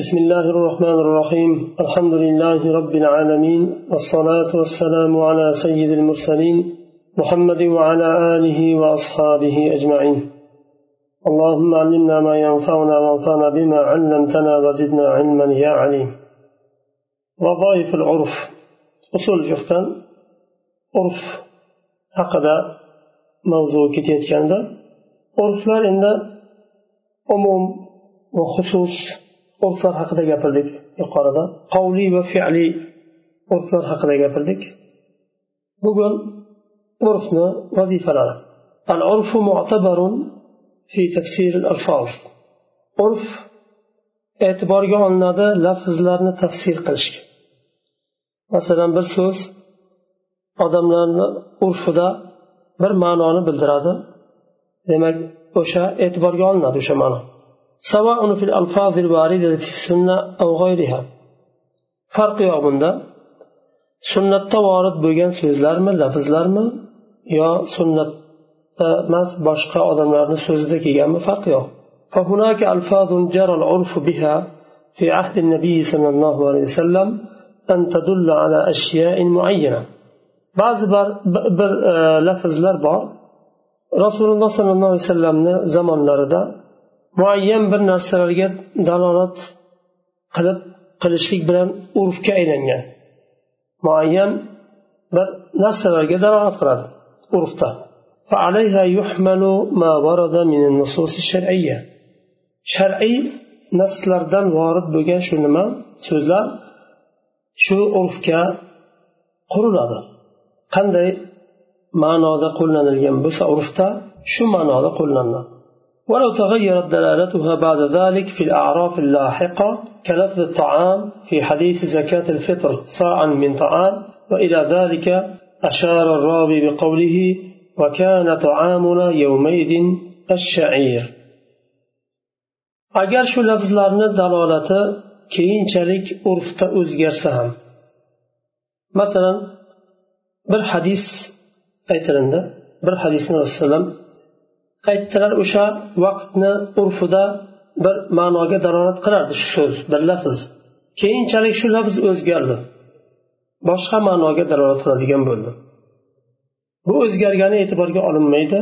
بسم الله الرحمن الرحيم. الحمد لله رب العالمين والصلاة والسلام على سيد المرسلين محمد وعلى آله وأصحابه أجمعين. اللهم علمنا ما ينفعنا وانفعنا بما علمتنا وزدنا علما يا عليم. وظائف العرف. أصول جفتان عرف haqida mavzu ketayotganda urflar endi umum va xusus urflar haqida gapirdik yuqorida. Qavliy va fe'liy urflar haqida gapirdik. Bugun urfni vazifalari. Al urfu mu'tabarun fi tafsir al alfaz urf e'tiborga olinadi lafzlarni tafsir qilishga. Masalan bir so'z odamlarni urfida bir ma'noni bildiradi. Demak o'sha e'tiborga olinadi o'sha ma'no. سواء في الألفاظ الواردة في السنة أو غيرها فرق yo'q bunda sunnatda vorid bo'lgan so'zlarmi lafzlarmi yo sunnatda emas boshqa odamlarni so'zida kelganmi farqi yo'q فهناك ألفاظ جرى العرف بها في عهد النبي صلى الله عليه وسلم أن تدل على أشياء معينة ba'zi bir, bir lafzlar bor rasululloh sollallohu alayhi vasallamni zamonlarida muayyan bir narsalarga dalolat qilib qilishlik bilan urfga aylangan muayyan bir narsalarga dalolat qiladi urfda فعليها يحمل ما ورد من النصوص الشرعية shar'iy naslardan vorid bo'lgan shu nima so'zlar shu urfga quriladi qanday ma'noda qo'llanilgan bo'lsa urfda shu ma'noda qo'llaniladi ولو تغيرت دلالتها بعد ذلك في الأعراف اللاحقة كلفظ الطعام في حديث زكاة الفطر صاعا من طعام وإلى ذلك أشار الراوي بقوله وكان طعامنا يومئذ الشعير agar shu lafzlarni dalolati keyinchalik urfda o'zgarsa ham masalan bir hadis aytilindi bir hadisni rasululloh aytdilar o'sha vaqtni urfida bir ma'noga dalolat qilardi shu so'z bir lafz. Keyinchalik shu lafz o'zgardi. Boshqa ma'noga dalolat qiladigan bo'ldi. Bu o'zgargani e'tiborga olinmaydi.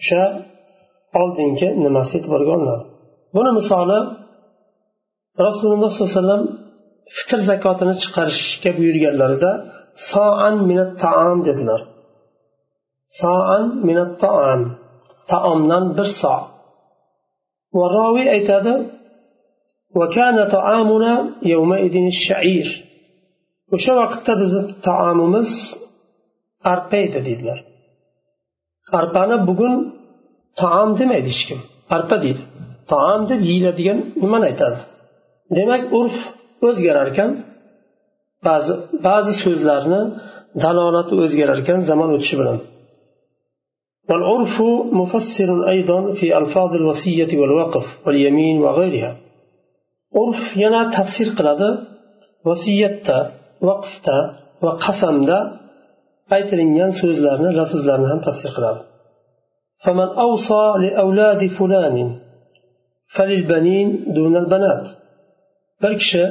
O'sha oldingi nimasi e'tiborga olinadi. Buni misoli rasululloh sollallohu alayhi vasallam fitr zakotini chiqarishga buyurganlarida soan minat taam dedilar. Soan minat taam taomdan bir so va roviy aytadi o'sha vaqtda bizni taomimiz arpa edi deydilar arpani bugun taom demaydi hech kim. Arpa deydi. Taom deb yeyiladigan nimani aytadi? Demak urf o'zgarar ekan ba'zi ba'zi so'zlarni dalolati o'zgarar ekan zamon o'tishi bilan. والعرف مفسر أيضا في ألفاظ الوصية والوقف واليمين وغيرها عرف ينا تفسير قلده وصية وقفة وقسم دا aytilingan so'zlarni lafzlarni ham tafsir qiladi فمن أوصى لأولاد فلان فللبنين دون البنات bir kishi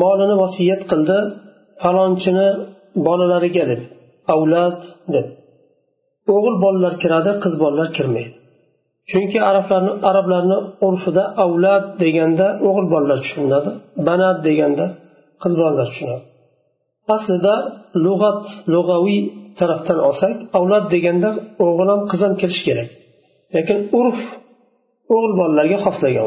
molini vasiyat qildi falonchini bolalariga deb avlod deb o'g'il bolalar kiradi qiz bolalar kirmaydi. Chunki arablarni arablarni urfida avlad deganda o'g'il bolalar tushuniladi banat deganda qiz bolalar tushunadi. Aslida lug'at lug'aviy tarafdan olsak avlad deganda o'g'il ham qiz ham kirishi kerak. Lekin urf o'g'il bolalarga xoslagan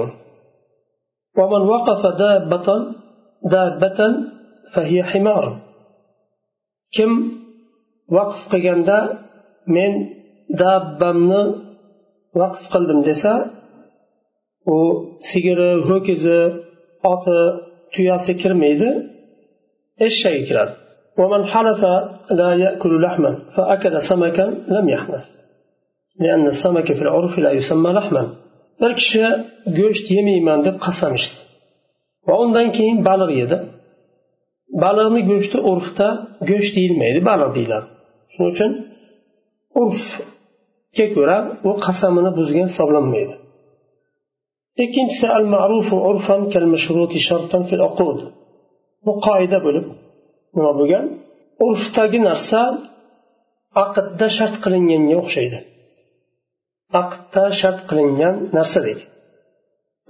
kim vaqf qilganda men dabbamni vaqf qildim desa u sigiri ho'kizi oti tuyasi kirmaydi eshagi kiradi ومن حلف لا يأكل لحما فأكل سمكا لم يحنث لأن السمك في العرف لا يسمى لحما bir kishi go'sht yemayman deb qasam ichdi va undan keyin baliq yedi baliqni go'shti urfda go'sht deyilmaydi baliq deyiladi shuning uchun urfga ko'ra u qasamini buzgan hisoblanmaydi. Ikkinchisi al ma'rufu urfan kal mashruti shartan fil uqud. Bu qoida bo'lib nima bo'lgan? Urfdagi narsa aqdda shart qilinganga o'xshaydi. Aqdda shart qilingan narsadek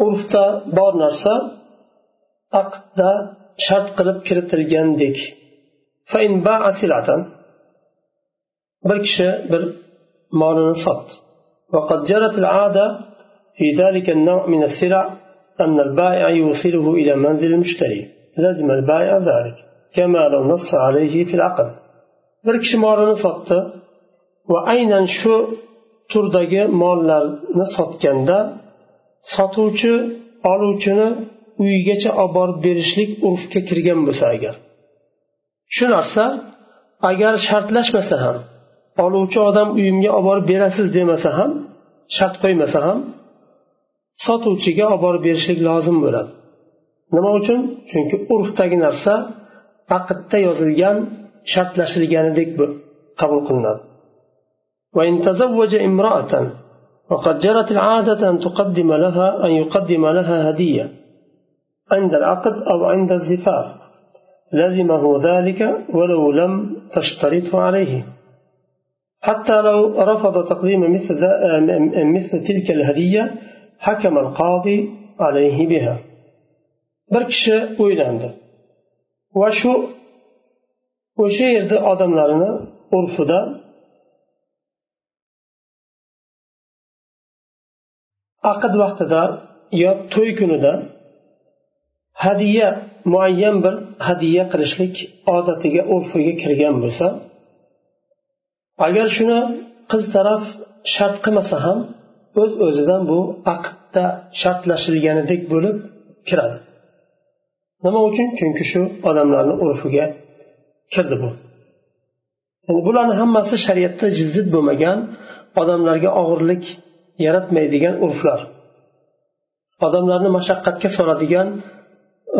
urfda bor narsa aqdda shart qilib kiritilgandek. bir kishi bir molini sotdi وقد جرت العادة في ذلك النوع من السلع أن البائع يوصله إلى منزل المشتري لازم البائع ذلك كما لو نص عليه في العقد bir kishi molini sotdi va aynan shu turdagi mollarni sotganda sotuvchi oluvchini uyigacha olib borib berishlik urfga kirgan bo'lsa agar shu narsa agar shartlashmasa ham oluvchi odam uyimga olib borib berasiz demasa ham shart qo'ymasa ham sotuvchiga olib borib berishlik lozim bo'ladi nima uchun chunki urfdagi narsa aqdda yozilgan shartlashilganidek qabul qilinadi وإن تزوج امرأة وقد جرت العادة أن تقدم لها أن يقدم لها هدية عند العقد أو عند الزفاف لزمه ذلك ولو لم تشترطه عليه حتى لو رفض تقديم مثل, مثل تلك الهدية حكم القاضي عليه بها bir kishi uylandi va shu o'sha yerda odamlarini urfida aqd vaqtida yo to'y kunida hadya muayyan bir hadya qilishlik odatiga urfiga kirgan bo'lsa agar shuni qiz taraf shart qilmasa ham o'z öz o'zidan bu aqdda shartlashilganidek bo'lib kiradi. Nima uchun? Chunki shu odamlarni urfiga kirdi bu. Yani bularni hammasi shariatda zid bo'lmagan odamlarga og'irlik yaratmaydigan urflar. Odamlarni mashaqqatga soladigan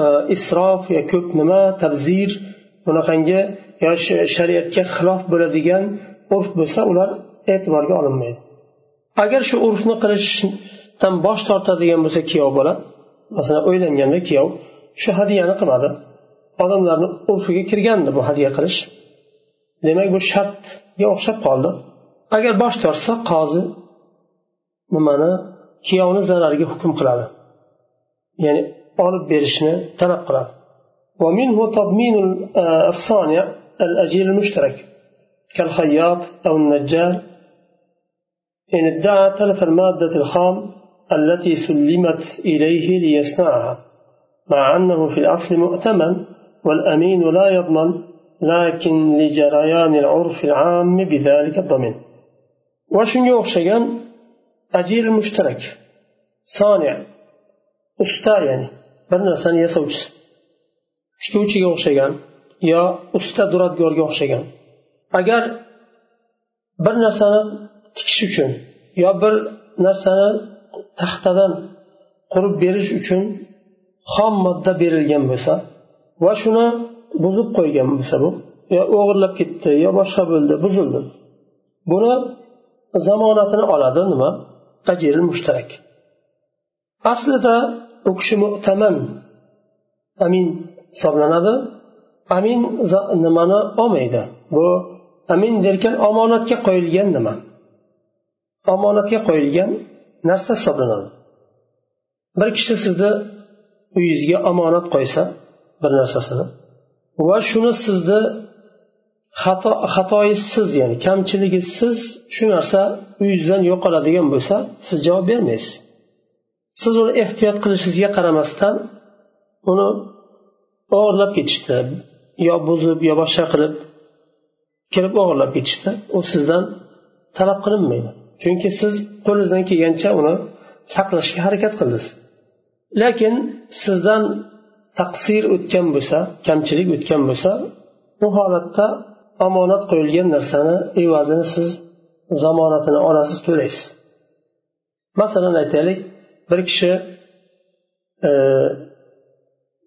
e, isrof yo ko'p nima tabzir bunaqangi yo shariatga xilof bo'ladigan urf bo'lsa ular e'tiborga olinmaydi. Agar shu urfni qilishdan bosh tortadigan bo'lsa kuyov bola masalan o'ylanganda kuyov shu hadyani qilmadi odamlarni urfiga kirgandi bu hadya qilish. Demak bu shartga o'xshab qoldi. Agar bosh tortsa qozi nimani kuyovni zarariga hukm qiladi. Ya'ni olib berishni talab qiladi. E, كالخياط أو النجار. إن ادعى تلف المادة الخام التي سلمت إليه ليصنعها مع أنه في الأصل مؤتمن والأمين لا يضمن لكن لجريان العرف العام بذلك الضمن. وشنو أخشيان أجير المشترك. صانع. usta ya'ni bir narsani yasovchi tikuvchiga o'xshagan yo usta duradgorga o'xshagan agar bir narsani tikish uchun yo bir narsani taxtadan qurib berish uchun xom modda berilgan bo'lsa va shuni buzib qo'ygan bo'lsa bu yo o'g'irlab ketdi yo boshqa bo'ldi buzildi. Buni zamonatini oladi nima? Ajiri mushtarak. Aslida u kishi mu'taman. Amin hisoblanadi. Amin nimani olmaydi? Bu amin derkan omonatga qo'yilgan nima? Omonatga qo'yilgan narsa hisoblanadi. Bir kishi sizni uyingizga omonat qo'ysa bir narsasini va shuni sizni xato xatoyizsiz ya'ni kamchiligisiz shu narsa uyingizdan yo'qoladigan bo'lsa siz javob bermaysiz. Siz uni ehtiyot qilishingizga qaramasdan uni o'g'irlab ketishdi yo buzib yo boshqa qilib kirib o'g'irlab ketishdi u sizdan talab qilinmaydi. Chunki siz qo'lingizdan kelgancha uni saqlashga harakat qildingiz. Lekin sizdan taqsir o'tgan bo'lsa kamchilik o'tgan bo'lsa bu holatda omonat qo'yilgan narsani evazini siz zamonatini olasiz to'laysiz. Masalan aytaylik bir kishi e,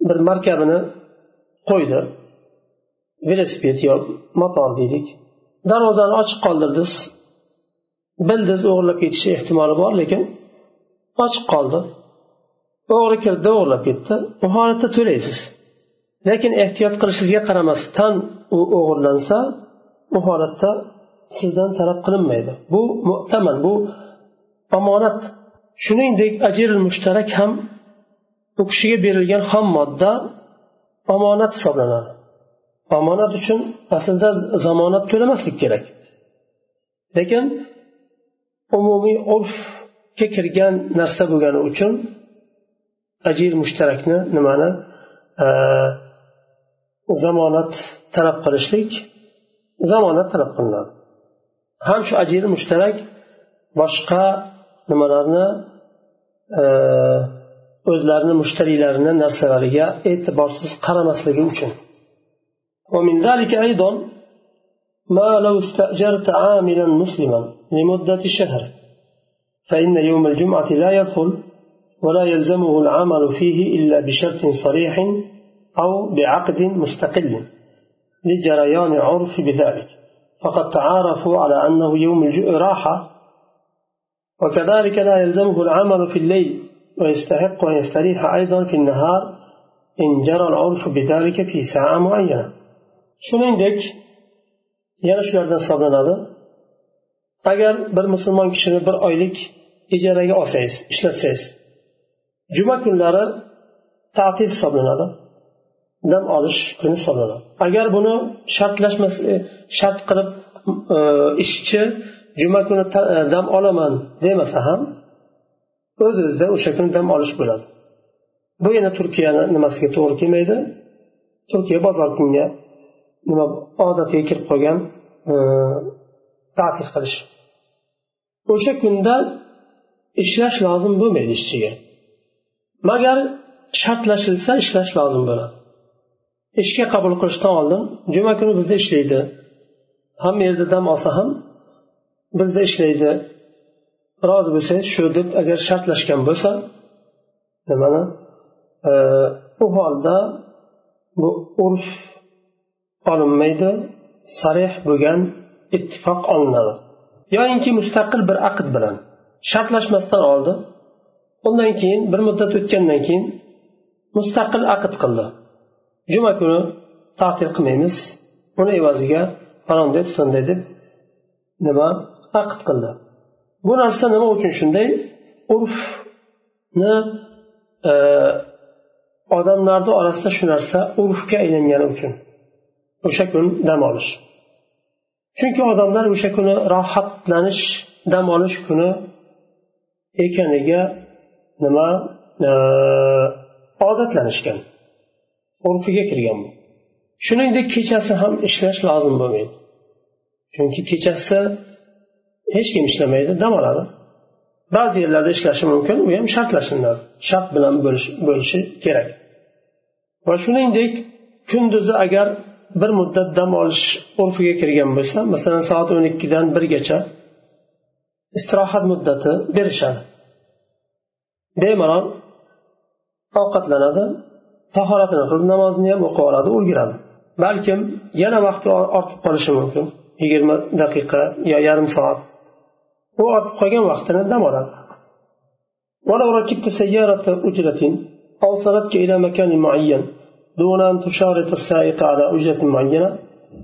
bir markabini qo'ydi. Velosiped yo motor deylik darvozani ochiq qoldirdiz bildiz o'g'irlab ketishi ehtimoli bor lekin ochiq qoldi. O'g'ri kirdi o'g'irlab ketdi. U holatda to'laysiz. Lekin ehtiyot qilishingizga qaramasdan u o'g'irlansa u holatda sizdan talab qilinmaydi. Bu mu'taman bu omonat. Shuningdek ajril mushtarak ham u kishiga berilgan xom modda omonat hisoblanadi. Omonat uchun aslida zamonat to'lamaslik kerak. Lekin umumiy urfga kirgan narsa bo'lgani uchun ajir mushtarakni nimani e, zamonat talab qilishlik zamonat talab qilinadi. Ham shu ajiri mushtarak boshqa nimalarni e, o'zlarini mushtariylarini narsalariga e'tiborsiz qaramasligi uchun. ومن ذلك أيضا ما لو استأجرت عاملا مسلما لمدة شهر فإن يوم الجمعة لا يدخل ولا يلزمه العمل فيه إلا بشرط صريح أو بعقد مستقل لجريان عرف بذلك. فقد تعارفوا على أنه يوم راحة وكذلك لا يلزمه العمل في الليل ويستحق أن يستريح أيضا في النهار إن جرى العرف بذلك في ساعة معينة. Shuningdek yana shulardan hisoblanadi. Agar bir musulmon kishini bir oylik ijaraga olsangiz ishlatsangiz juma kunlari ta'til hisoblanadi. Dam olish kuni hisoblanadi. Agar buni shartlashmas e, shart qilib e, ishchi juma kuni e, dam olaman demasa ham o'z o'zidan o'sha kuni dam olish bo'ladi. Bu yana turkiyani nimasiga to'g'ri kelmaydi? Turkiya bozor kunga nima odatiga kirib qolgan e, ta'til qilish. O'sha kunda ishlash lozim bo'lmaydi ishchiga magar shartlashilsa ishlash lozim bo'ladi. Ishga qabul qilishdan oldin juma kuni bizda ishlaydi. Hamma yerda dam olsa ham bizda ishlaydi. Rozi bo'lsangiz shu deb agar shartlashgan bo'lsa nimani? E, U holda bu urf olinmaydi sarih bo'lgan ittifoq olinadi. Yoyinki mustaqil bir aqd bilan shartlashmasdan oldi. Undan keyin bir muddat o'tgandan keyin mustaqil aqd qildi. Juma kuni ta'til qilmaymiz uni evaziga falonday sonday deb nima aqd qildi. Bu narsa nima uchun shunday? Urfni e, odamlarni orasida shu narsa urfga aylangani uchun. O'sha kun dam olish. Chunki odamlar o'sha kuni rohatlanish dam olish kuni ekaniga nima e, odatlanishgan. Urfiga kirgan bu. Shuningdek kechasi ham ishlash lozim bo'lmaydi. Chunki kechasi hech kim ishlamaydi dam oladi. Ba'zi yerlarda ishlashi mumkin u ham shartlashiladi shart bilan bo'lishi kerak. Va shuningdek kunduzi agar bir muddat dam olish urfiga kirgan bo'lsa masalan soat o'n ikkidan birgacha istirohat muddati berishadi bemalol ovqatlanadi tahoratini qilib namozini ham o'qib oladi ulguradi balkim yana vaqti ortib qolishi mumkin yigirma daqiqa yo yarim soat u ortib qolgan vaqtini dam oladi ولو ركبت سيارة أجرة أوصلتك إلى مكان معين دون أن تشارط السائق على أجرة معينة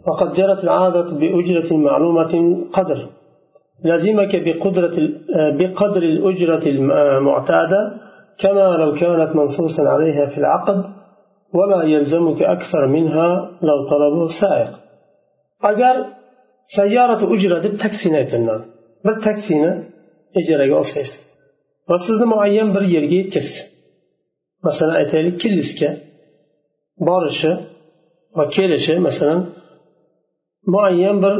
وقد جرت العادة بأجرة معلومة قدر. لزمك بقدرة بقدر الأجرة المعتادة كما لو كانت منصوصا عليها في العقد ولا يلزمك أكثر منها لو طلبه السائق أجر سيارة أجرة تاكسينا aytiladi bir taksini ijaraga olsangiz va sizni muayyan bir yerga killisga borishi va kelishi masalan muayyan bir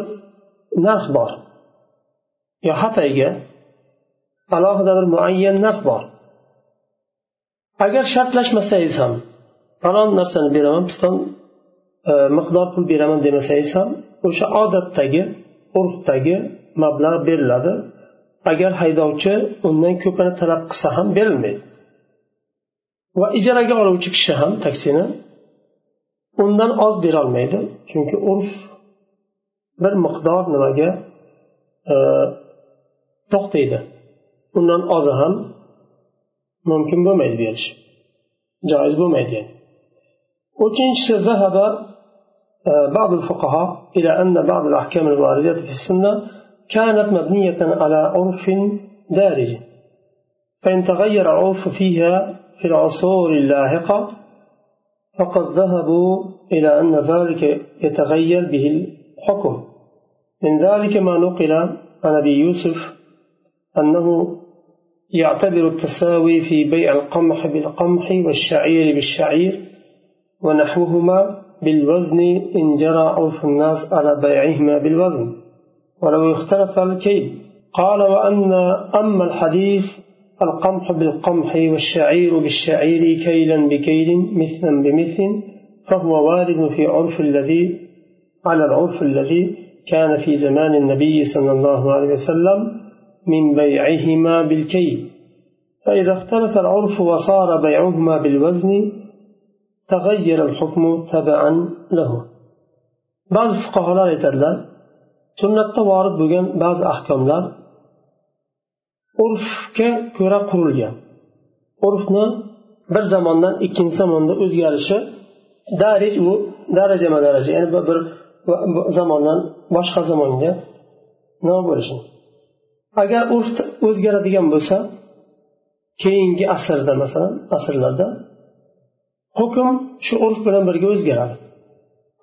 narx bor. Yo hatayga alohida bir muayyan narx bor. Agar shartlashmasangiz ham falon narsani beraman piston e, miqdor pul beraman demasangiz ham o'sha odatdagi urfdagi mablag' beriladi. Agar haydovchi undan ko'pini talab qilsa ham berilmaydi. Va ijaraga oluvchi kishi ham taksini undan oz berolmaydi chunki urf bir miqdor nimaga to'xtaydi undan ozi ham mumkin bo'lmaydi berish joiz bo'lmaydi yani uchinchisi ذهب بعض الفقهاء إلى أن بعض الأحكام الواردة في السنة كانت مبنية على عرف دارج فإن تغير عرف فيها في العصور اللاحقة فقد ذهبوا إلى أن ذلك يتغير به الحكم. من ذلك ما نقل عن أبي يوسف أنه يعتبر التساوي في بيع القمح بالقمح والشعير بالشعير ونحوهما بالوزن إن جرى عرف الناس على بيعهما بالوزن. ولو اختلف الكيل. قال وأن أما الحديث القمح بالقمح والشعير بالشعير كيلا بكيل مثلا بمثل فهو وارد في عرف الذي على العرف الذي كان في زمان النبي صلى الله عليه وسلم من بيعهما بالكيل. فإذا اختلف العرف وصار بيعهما بالوزن تغير الحكم تبعا له. بعض الفقهاء aytadilar sunnatda vorid bo'lgan ba'zi ahkomlar urfga ko'ra qurilgan. Urfni bir zamondan ikkinchi zamonda o'zgarishi darij u darajama daraja ya'ni bir zamondan boshqa zamonga nima bo'lishi. Agar urf o'zgaradigan bo'lsa keyingi asrda masalan asrlarda hukm shu urf bilan birga o'zgaradi.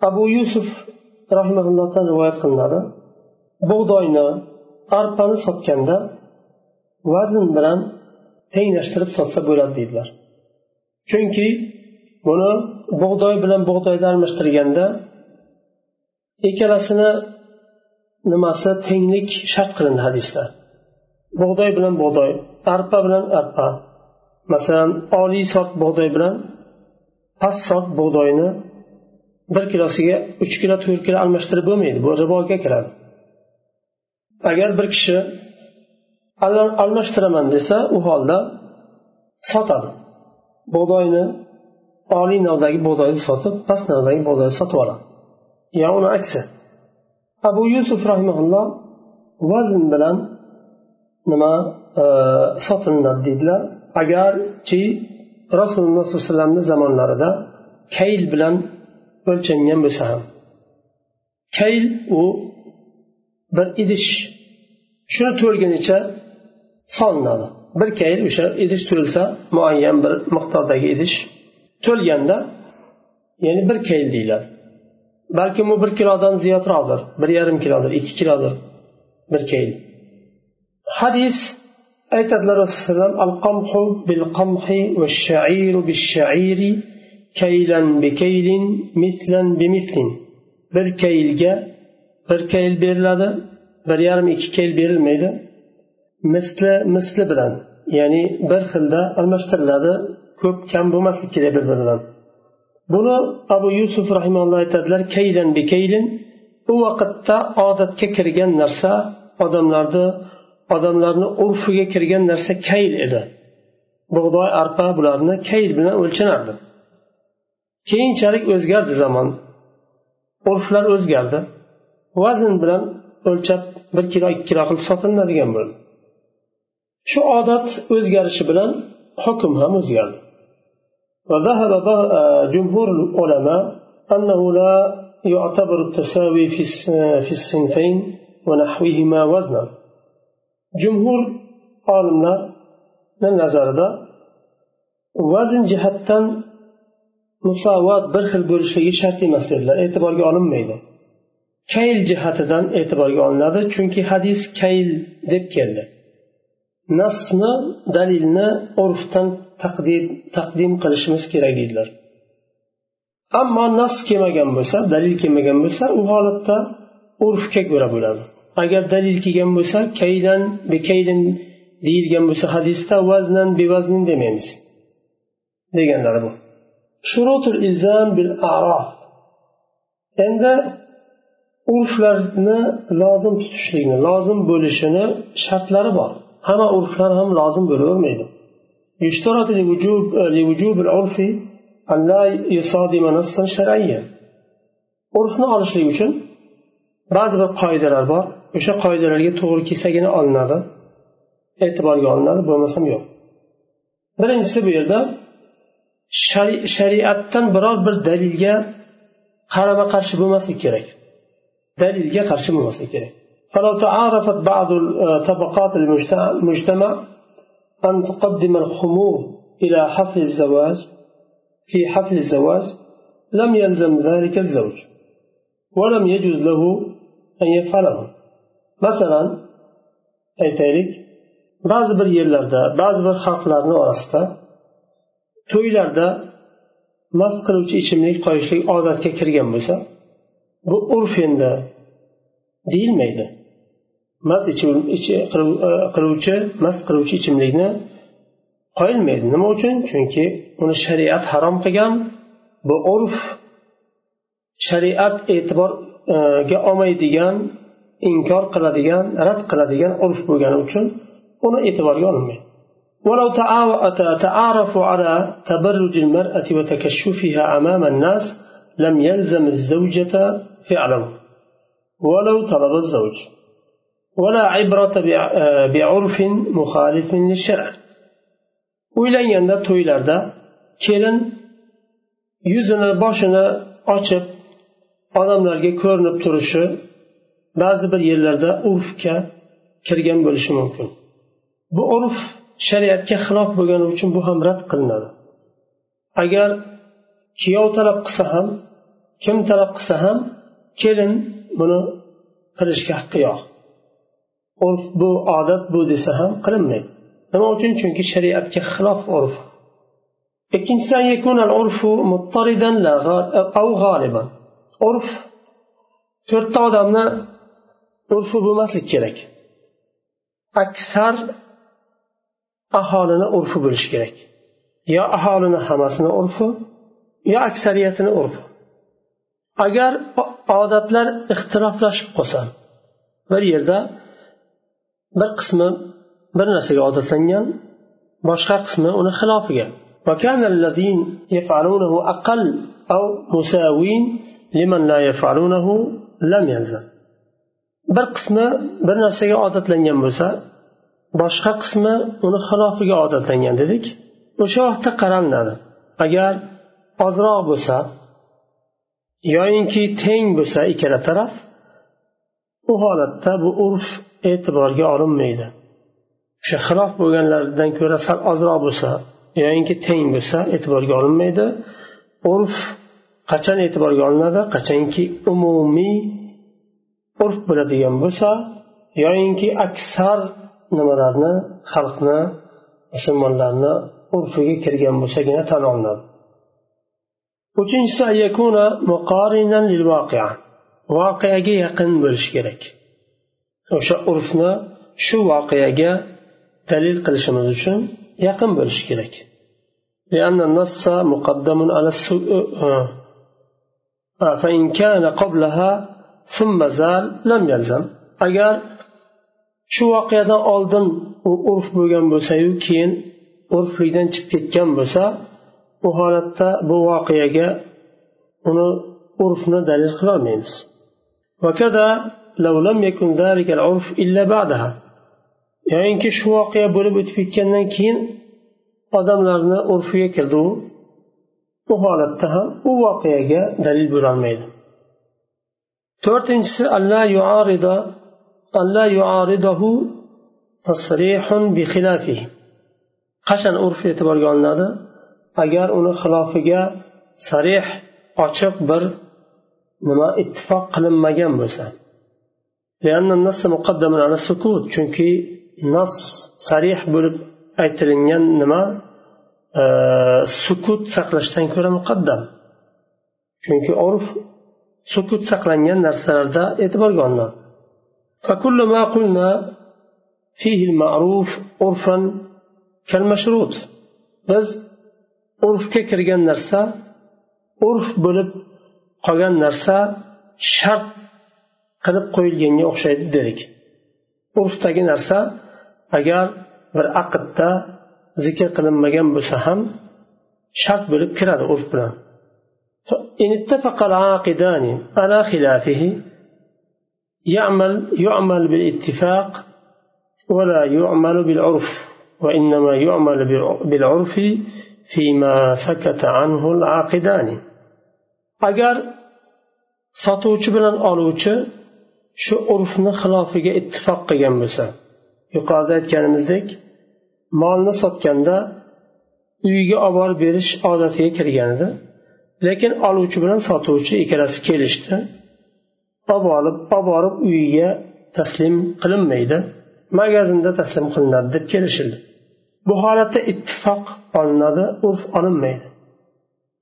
Abu yusuf rahimaullohdan rivoyat qilinadi. Bug'doyni arpani sotganda vazn bilan tenglashtirib sotsa bo'ladi deydilar. Chunki buni bug'doy bilan bug'doyni almashtirganda ikkalasini nimasi tenglik shart qilindi hadisda bug'doy bilan bug'doy arpa bilan arpa. Masalan oliy sort bug'doy bilan past sort bug'doyni bir kilosiga uch kilo to'rt kilo almashtirib bo'lmaydi bu riboga kiradi. Agar bir kishi almashtiraman desa u holda sotadi. Bug'doyni oliy navdagi bug'doyni sotib past navdagi bug'doyni sotib oladi. Yo uni aksi. Abu yusuf rahimaulloh vazn bilan nima e, sotilinadi deydilar. Agarchi rasululloh sollallohu alayhi vasallamni zamonlarida kayl bilan o'lchangan bo'lsa ham kayl u bir idish. Shuni to'lgunicha solinadi. Bir kayl o'sha idish to'lsa muayyan bir miqdordagi idish to'lganda ya'ni bir kayl deyiladi. Balkim u bir kilodan ziyodroqdir bir yarim kilodir ikki kilodir bir kayl hadis aytadilar rasululloh al qamhu bil qamhi va shairu bil shairi kaylan bi kaylin mislan bi mislin bir kaylga bir kayl beriladi bir yarim ikki kayl berilmaydi. Misli misli bilan ya'ni bir xilda almashtiriladi ko'p kam bo'lmaslik kerak bir biridan buni abu yusuf rahimalloh aytadilar kaylan bi kaylin? U vaqtda odatga kirgan narsa odamlarni odamlarni urfiga kirgan narsa kayl edi. Bug'doy arpa bularni kayl bilan o'lchanardi keyinchalik o'zgardi zamon. Urflar o'zgardi. Vazn bilan o'lchab bir kilo ikki kilo qilib sotilinadigan bo'ldi. shu odat o'zgarishi bilan hukm ham o'zgardi وذهب جمهور العلماء أنه لا يعتبر التساوي في الصنفين ونحوهما وزنا جمهور عالمlar nazarida vazn jihatdan musovat bir xil bo'lishligi shart emas dedilar e'tiborga olinmaydi kayl jihatidan e'tiborga olinadi chunki hadis kayl deb keldi Nasni dalilni urfdan taqdim taqdim qilishimiz kerak deydilar. Ammo nas kelmagan bo'lsa dalil kelmagan bo'lsa u holatda urfga ko'ra bo'ladi. Agar dalil kelgan bo'lsa kaydan bekaydin deyilgan bo'lsa hadisda vaznan bevaznin demaymiz deganlari bu. Shurutul ilzam bil arof endi urflarni lozim tutishlikni lozim bo'lishini shartlari bor. hamma urflar ham lozim bo'lavermaydi يشترط لوجوب لوجوب العرف أن لا يصادم نصا شرعيا urfni olishlik uchun ba'zi bir qoidalar bor o'sha qoidalarga to'g'ri kelsagina olinadi e'tiborga olinadi bo'lmasam yo'q birinchisi bu yerda shariatdan biror bir dalilga qarama qarshi bo'lmaslik kerak dalilga qarshi bo'lmaslik kerak فلو تعارفت بعض آه، طبقات المجتمع أن تقدم الخمور إلى حفل الزواج في حفل الزواج لم يلزم ذلك الزوج ولم يجوز له أن يفعله مثلا أي ذلك بعض بريلر بعض بالخافلر نواستا تويلر دا مست قلوش إشمليك قايشليك عادتك كرغم بسا بأرفين دا ديل ميدا دي. mast qiluvchi mast qiluvchi ichimlikni qo'yilmaydi nima uchun chunki uni shariat harom qilgan bu urf shariat e'tiborga olmaydigan inkor qiladigan rad qiladigan urf bo'lgani uchun uni e'tiborga olinmaydi ولو تعارفوا على تبرج المرأة وتكشفها أمام الناس لم يلزم الزوجة فعله ولو طلب الزوج ولا عبرة بعرف مخالف للشرع o'ylanganda to'ylarda kelin yuzini boshini ochib odamlarga ko'rinib turishi ba'zi bir yerlarda urfga kirgan bo'lishi mumkin bu urf shariatga xilof bo'lgani uchun bu ham rad qilinadi agar kuyov talab qilsa ham kim talab qilsa ham kelin buni qilishga haqqi yo'q Urf bu odat bu desa ham qilinmaydi. Nima uchun? Chunki shariatga xilof urf. Ikkinchisi urf to'rtta odamni urfi bo'lmaslik kerak. Aksar aholini urfi bo'lishi kerak. Yo aholini hammasini urfi yo aksariyatini urfi agar odatlar ixtiroflashib qolsa bir yerda bir qismi bir narsaga odatlangan boshqa qismi uni xilofiga وكان الذين يفعلونه أقل أو مساوين لمن لا يفعلونه لم يلزم bir qismi bir narsaga odatlangan bo'lsa boshqa qismi uni xilofiga odatlangan dedik o'sha vaqtda qaraladi agar ozroq bo'lsa yoyinki teng bo'lsa ikkala taraf u holatda bu urf e'tiborga olinmaydi. O'sha xilof bo'lganlardan ko'ra sal ozroq bo'lsa yoyinki teng bo'lsa e'tiborga olinmaydi. Urf qachon e'tiborga olinadi? Qachonki umumiy urf bo'ladigan bo'lsa yoyinki aksar nimalarni xalqni musulmonlarni urfiga kirgan bo'lsagina tan olinadi. Uchinchisi voqeaga yaqin bo'lishi kerak. o'sha urfni shu voqeaga dalil qilishimiz uchun yaqin bo'lishi kerak. agar shu voqeadan oldin u urf bo'lgan bo'lsayu keyin urflikdan chiqib ketgan bo'lsa u holatda bu voqeaga uni urfni dalil qilolmaymiz وكذا لو لم يكن ذلك العرف إلا بعدها. يعني إنك شو واقية بلبت في كنن كين أدم لرنا عرفية كدو وحالتها وواقية دليل بلان تورتنس ألا يعارض ألا يعارضه تصريح بخلافه. قشن عرف يتبرغان لنا أجار أنه خلافه صريح açık bir nima ittifoq qilinmagan bo'lsa chunki nas sarih bo'lib aytilingan nima sukut saqlashdan ko'ra muqaddam chunki urf sukut saqlangan narsalarda e'tiborga olinadi فكل ما قلنا فيه المعروف عرفا كالمشروط biz urfga kirgan narsa urf bo'lib qolgan narsa shart qilib qo'yilganga o'xshaydi dedik urfdagi narsa agar bir aqdda zikr qilinmagan bo'lsa ham shart bo'lib kiradi urf bilan إن اتفق العاقدان على خلافه يعمل يعمل بالاتفاق ولا يعمل بالعرف وإنما يعمل بالعرف فيما سكت عنه العاقدان agar sotuvchi bilan oluvchi shu urfni xilofiga ittifoq qilgan bo'lsa yuqorida aytganimizdek molni sotganda uyiga olib borib berish odatiga kirgan edi. Lekin oluvchi bilan sotuvchi ikkalasi kelishdi. Olib olib olib borib uyiga taslim qilinmaydi. Magazinda taslim qilinadi deb kelishildi. Bu holatda ittifoq olinadi urf olinmaydi.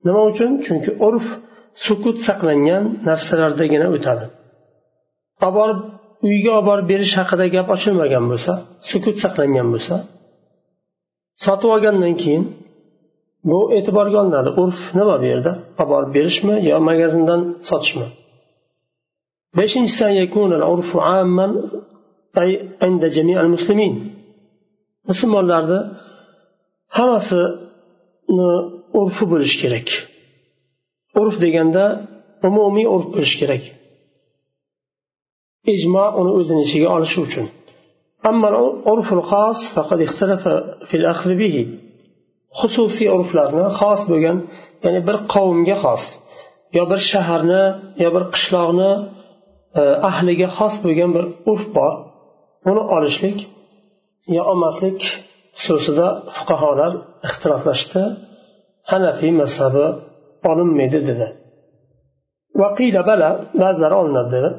Nima uchun? Chunki urf sukut saqlangan narsalardagina o'tadi. Olib borib uyga olib borib berish haqida gap ochilmagan bo'lsa sukut saqlangan bo'lsa sotib olgandan keyin bu e'tiborga olinadi. Urf nima bu yerda? Olib borib berishmi yo magazindan sotishmi? Beshinchisi musulmonlarni hammasini urfi bo'lishi kerak urf deganda umumiy urf bo'lishi kerak. Ijmo uni o'zini ichiga olishi uchun. Xususiy urflarni xos bo'lgan ya'ni bir qavmga xos yo bir shaharni yo bir qishloqni e, ahliga xos bo'lgan bir urf bor. Uni olishlik yo olmaslik xususida fuqarolar ixtiloflashdi. Hanafiy mazhabi olinmaydi dedi. Vaqila bala ba'zilari olinadi dedi.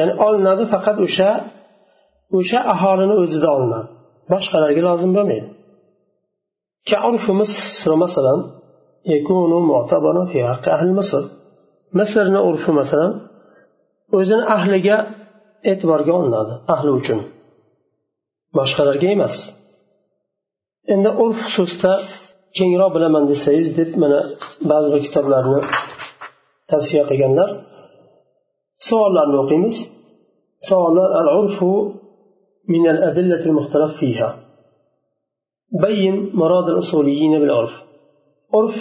Ya'ni olinadi faqat o'sha o'sha aholini o'zida olinadi. Boshqalarga lozim bo'lmaydi. Masalan misrni urfi masalan o'zini ahliga e'tiborga olinadi ahli uchun. Boshqalarga emas. Endi urf xususida kengroq bilaman desangiz deb mana ba'zi bir kitoblarni tavsiya qilganlar. Savollarni o'qiymiz. Savollar al urfu min al adillati al muxtalaf fiha. Bayin murad al usuliyin bil urf. Urf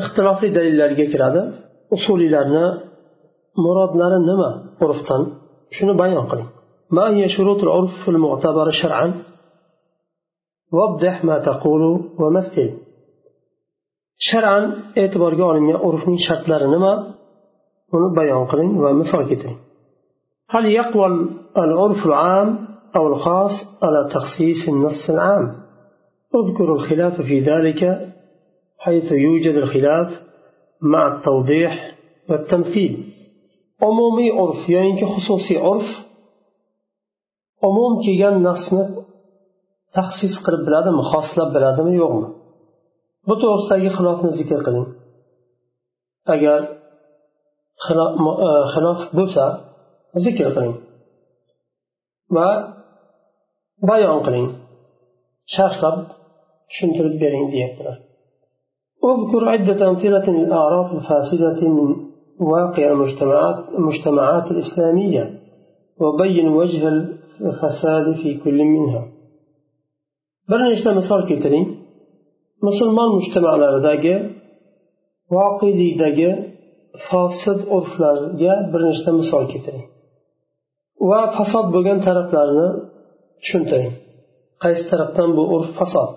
ixtilofli dalillarga kiradi. Usuliylarni murodlari nima urfdan? Shuni bayon qiling. Ma hiya shurutul urf al mu'tabara shar'an. وضح ما تقول ومثل. shar'an e'tiborga olingan urfning shartlari nima uni bayon qiling هل يقوى العرف العام أو الخاص على تخصيص النص العام؟ اذكر الخلاف في ذلك حيث يوجد الخلاف مع التوضيح والتمثيل عمومي عرف يعني خصوصي عرف umum kelgan nafsni تخصيص قرب بلادم خاصلة بلادم يوم بطور سي خلاف نذكر قلن أجل آه، خلاف بوسا ذكر قلن و بيان قلن شرح لب شنتر بيرين ديكتر اذكر عدة أمثلة للأعراف الفاسدة من واقع المجتمعات المجتمعات الإسلامية وبين وجه الفساد في كل منها. bir nechta misol keltiring musulmon mujtamalaridagi voqelikdagi fosid urflarga bir nechta misol keltiring va fasod bo'lgan taraflarini tushuntiring qaysi tarafdan bu urf fasod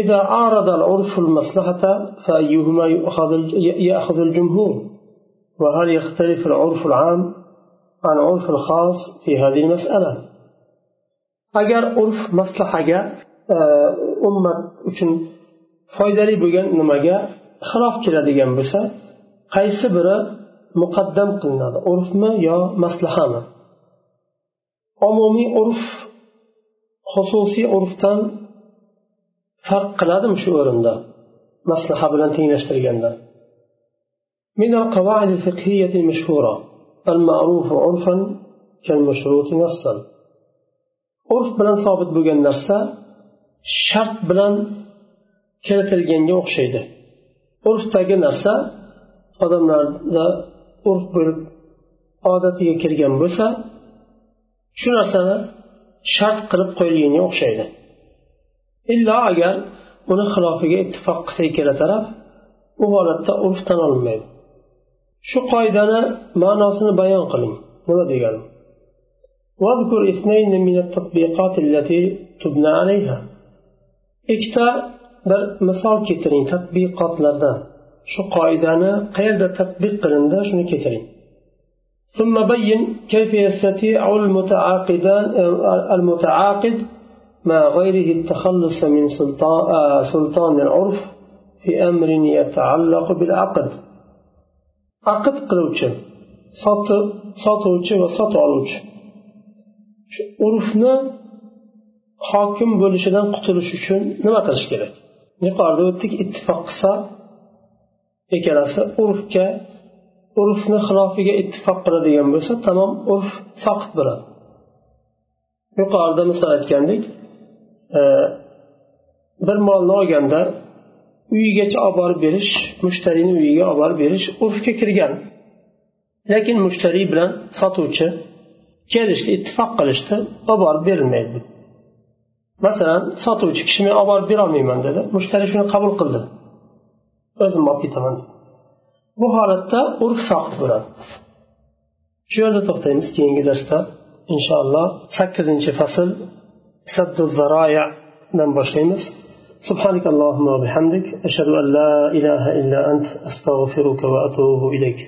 إذا عارض العرف المصلحة فأيهما يأخذ الجمهور وهل يختلف العرف العام عن عرف الخاص في هذه المسألة agar urf maslahaga e, ummat uchun foydali bo'lgan nimaga xilof keladigan bo'lsa qaysi biri muqaddam qilinadi urfmi yo maslahami umumiy urf xususiy urfdan farq qiladimi shu o'rinda maslaha bilan tenglashtirganda من القواعد الفقهية المشهورة المعروف عرفا كالمشروط نصا urf bilan sobit bo'lgan narsa shart bilan kiritilganga o'xshaydi urfdagi narsa odamlarda urf bo'lib odatiga kirgan bo'lsa shu narsani shart qilib qo'yilganga o'xshaydi illo agar uni xilofiga ittifoq qilsa ikkala taraf u holatda urf tan olinmaydi shu qoidani ma'nosini bayon qiling nima degani واذكر اثنين من التطبيقات التي تبنى عليها ikkita bir misol keltiring tadbiqotlardan shu qoidani qayerda tadbiq qilindi shuni keltiring ثم بين كيف يستطيع المتعاقدان المتعاقد مع غيره التخلص من سلطان, سلطان العرف في أمر يتعلق بالعقد عقد قلوچه sotuvchi va sotib oluvchi shu urfni hokim bo'lishidan qutulish uchun nima qilish kerak? Yuqorida o'tdik ittifoq qilsa ikkalasi urfga urfni xilofiga ittifoq qiladigan bo'lsa tamom urf soqit bo'ladi. Yuqorida misol aytgandik e, bir molni olganda uyigacha olib borib berish mushtariyni uyiga olib borib berish urfga kirgan. Lekin mushtariy bilan sotuvchi kelishdi ittifoq qilishdi olib borib berilmaydi. masalan sotuvchi kishi men olib borib berolmayman dedi mushtariy shuni qabul qildi o'zim olib ketaman bu holatda urf soqit bo'ladi shu yerda to'xtaymiz keyingi darsda inshaalloh sakkizinchi fasl saddu zaroyadan boshlaymiz سبحانك اللهم وبحمدك أشهد أن لا إله إلا أنت أستغفرك وأتوب إليك